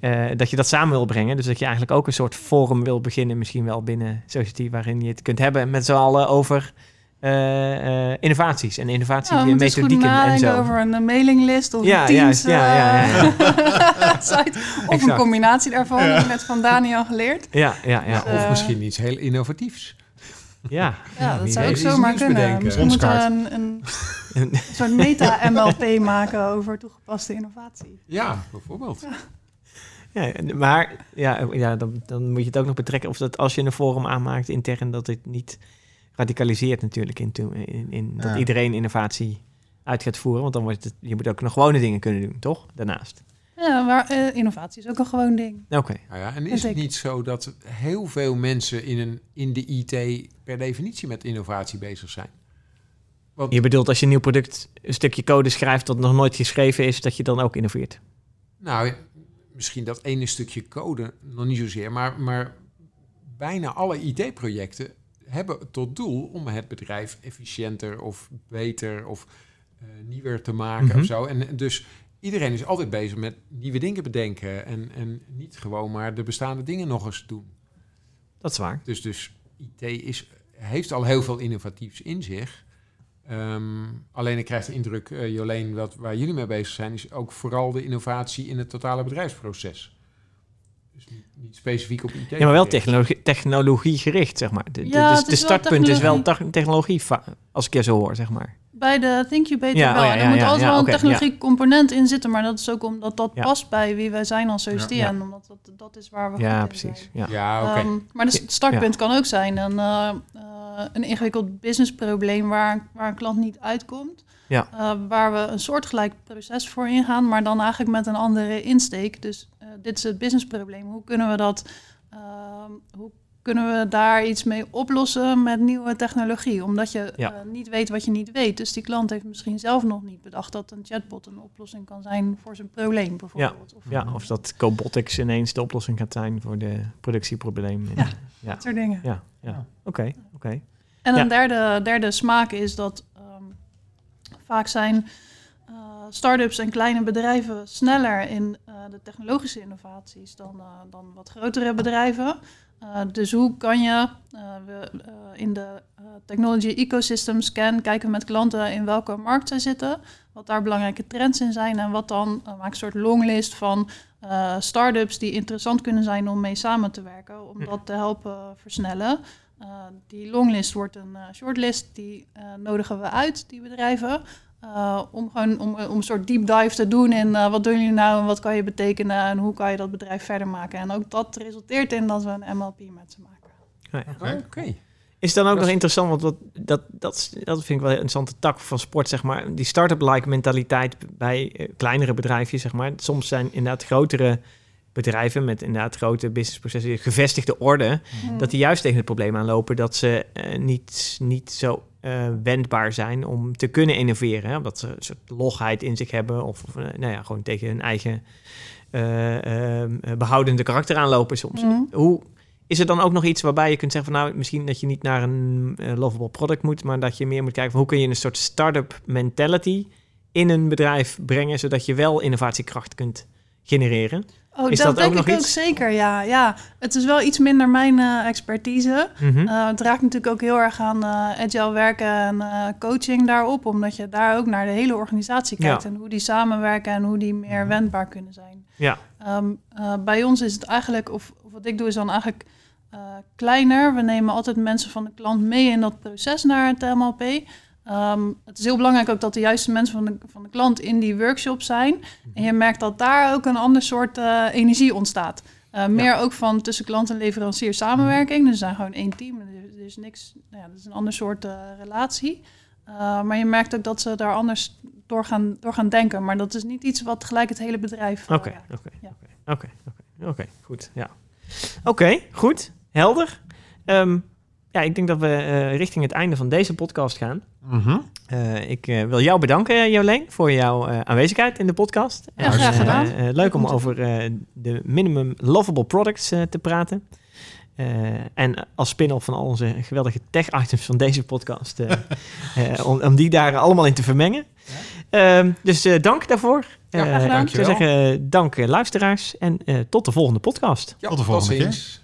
eh, dat je dat samen wil brengen. Dus dat je eigenlijk ook een soort forum wil beginnen, misschien wel binnen Society, waarin je het kunt hebben met z'n allen over eh, eh, innovaties en Ja, innovatiemethodieken en nadenken zo. over een mailinglist of Ja, een Teams ja, ja, ja, site. Of Exact. een combinatie daarvan, heb ik net van Daniel geleerd. Ja, ja, ja. of misschien iets heel innovatiefs. Ja. Ja, dat zou ook zomaar kunnen. bedenken. Misschien moeten we een, een soort meta-MLP maken over toegepaste innovatie. Ja, bijvoorbeeld. Ja, maar ja, ja dan, dan moet je het ook nog betrekken of dat als je een forum aanmaakt intern, dat het niet radicaliseert natuurlijk in, in, in dat Ja. iedereen innovatie uit gaat voeren. Want dan wordt het, je moet ook nog gewone dingen kunnen doen, toch? Daarnaast. Ja, maar eh, innovatie is ook een gewoon ding. Oké. Nou ja, en is het niet zo dat heel veel mensen in, een, in de IT per definitie met innovatie bezig zijn? Want Je bedoelt als je een nieuw product, een stukje code schrijft dat nog nooit geschreven is, dat je dan ook innoveert. Nou, misschien dat ene stukje code nog niet zozeer, maar, maar bijna alle IT-projecten hebben tot doel om het bedrijf efficiënter of beter of eh, nieuwer te maken Mhm. of zo. En dus iedereen is altijd bezig met nieuwe dingen bedenken en, en niet gewoon maar de bestaande dingen nog eens doen. Dat is waar. Dus, dus IT is heeft al heel veel innovatiefs in zich. Ehm, alleen ik krijg de indruk, eh, Joleen, wat, waar jullie mee bezig zijn, is ook vooral de innovatie in het totale bedrijfsproces. Dus niet, niet specifiek op IT. Ja, maar wel technologie, technologie gericht, zeg maar. De, de- Ja, dus het de is wel startpunt is wel technologie. als ik je zo hoor, zeg maar. Bij de Thinkubator Ja, wel. oh ja, En ja, er moet ja, altijd ja, wel een technologie component in zitten, maar dat is ook omdat dat Ja. past bij wie wij zijn als Ja. en omdat dat, dat is waar we Ja, goed in precies. zijn. Ja. Ja, oké. Ehm, maar de s- startpunt kan ook zijn een, eh, eh, een ingewikkeld businessprobleem waar, waar een klant niet uitkomt. Ja. Eh, waar we een soortgelijk proces voor ingaan, maar dan eigenlijk met een andere insteek. Dus eh, dit is het businessprobleem. Hoe kunnen we dat, ehm, hoe kunnen we daar iets mee oplossen met nieuwe technologie? Omdat je Ja. eh, niet weet wat je niet weet. Dus die klant heeft misschien zelf nog niet bedacht dat een chatbot een oplossing kan zijn voor zijn probleem bijvoorbeeld. Of ja, of dat Cobotics ineens de oplossing gaat zijn voor de productieprobleem. Ja. ja. dat soort dingen. Ja, ja. Oké, oké. En Ja. een derde, derde smaak is dat ehm, vaak zijn eh start-ups en kleine bedrijven sneller in eh, de technologische innovaties dan, eh, dan wat grotere bedrijven. Eh, dus hoe kan je we, in de technology ecosystem scan kijken met klanten in welke markt zij zitten, wat daar belangrijke trends in zijn en wat dan maak een soort longlist van eh start-ups die interessant kunnen zijn om mee samen te werken, om dat te helpen versnellen. Uh, die longlist wordt een shortlist, die nodigen we uit, die bedrijven. Uh, om gewoon om, om een soort deep dive te doen in uh, wat doen jullie nou en wat kan je betekenen en hoe kan je dat bedrijf verder maken. En ook dat resulteert in dat we een MLP met ze maken. Oh, ja. Oké. Is het dan ook Dat nog interessant, want dat, dat, dat, dat vind ik wel een interessante tak van sport, zeg maar. Die start-up-like mentaliteit bij eh, kleinere bedrijfjes, zeg maar. Soms zijn inderdaad grotere bedrijven met inderdaad grote businessprocessen, gevestigde orde, Hmm. dat die juist tegen het probleem aanlopen dat ze eh, niet, niet zo eh, wendbaar zijn om te kunnen innoveren. Hè? Omdat ze een soort logheid in zich hebben of, of, eh, nou ja, gewoon tegen hun eigen eh, behoudende karakter aanlopen soms. Mhm. Hoe is er dan ook nog iets waarbij je kunt zeggen van nou, misschien dat je niet naar een lovable product moet, maar dat je meer moet kijken van hoe kun je een soort start-up mentality in een bedrijf brengen, zodat je wel innovatiekracht kunt genereren. Oh, Is dat, dat ook denk nog ik ook iets? zeker, ja. ja. Het is wel iets minder mijn eh, expertise. Mhm. Eh, het raakt natuurlijk ook heel erg aan eh, agile werken en coaching daarop, omdat je daar ook naar de hele organisatie kijkt Ja. en hoe die samenwerken en hoe die meer Mhm. wendbaar kunnen zijn. ja, Ehm, eh, bij ons is het eigenlijk, of, of wat ik doe, is dan eigenlijk kleiner. We nemen altijd mensen van de klant mee in dat proces naar het MLP. Ehm, het is heel belangrijk ook dat de juiste mensen van de, van de klant in die workshop zijn. En je merkt dat daar ook een ander soort eh, energie ontstaat. Eh, meer ook van tussen klant en leverancier samenwerking. Dus we zijn gewoon één team. Er, er is niks, nou ja, dat is een ander soort eh, relatie. Maar je merkt ook dat ze daar anders door gaan, door gaan denken. Maar dat is niet iets wat gelijk het hele bedrijf. oké, oké, oké, oké, goed, ja. Oké, goed, helder. Ehm, ja, ik denk dat we uh, richting het einde van deze podcast gaan. Mhm. Uh, ik uh, wil jou bedanken, Joleen, voor jouw uh, aanwezigheid in de podcast. Ja, graag gedaan. leuk om over de minimum lovable products te praten. en als spin-off van al onze geweldige tech-items van deze podcast, om, om, die daar allemaal in te vermengen. Ja. dus dank daarvoor. Ja, graag gedaan. ik zou zeggen, dank luisteraars en tot de volgende podcast. Ja, tot de volgende keer. ziens.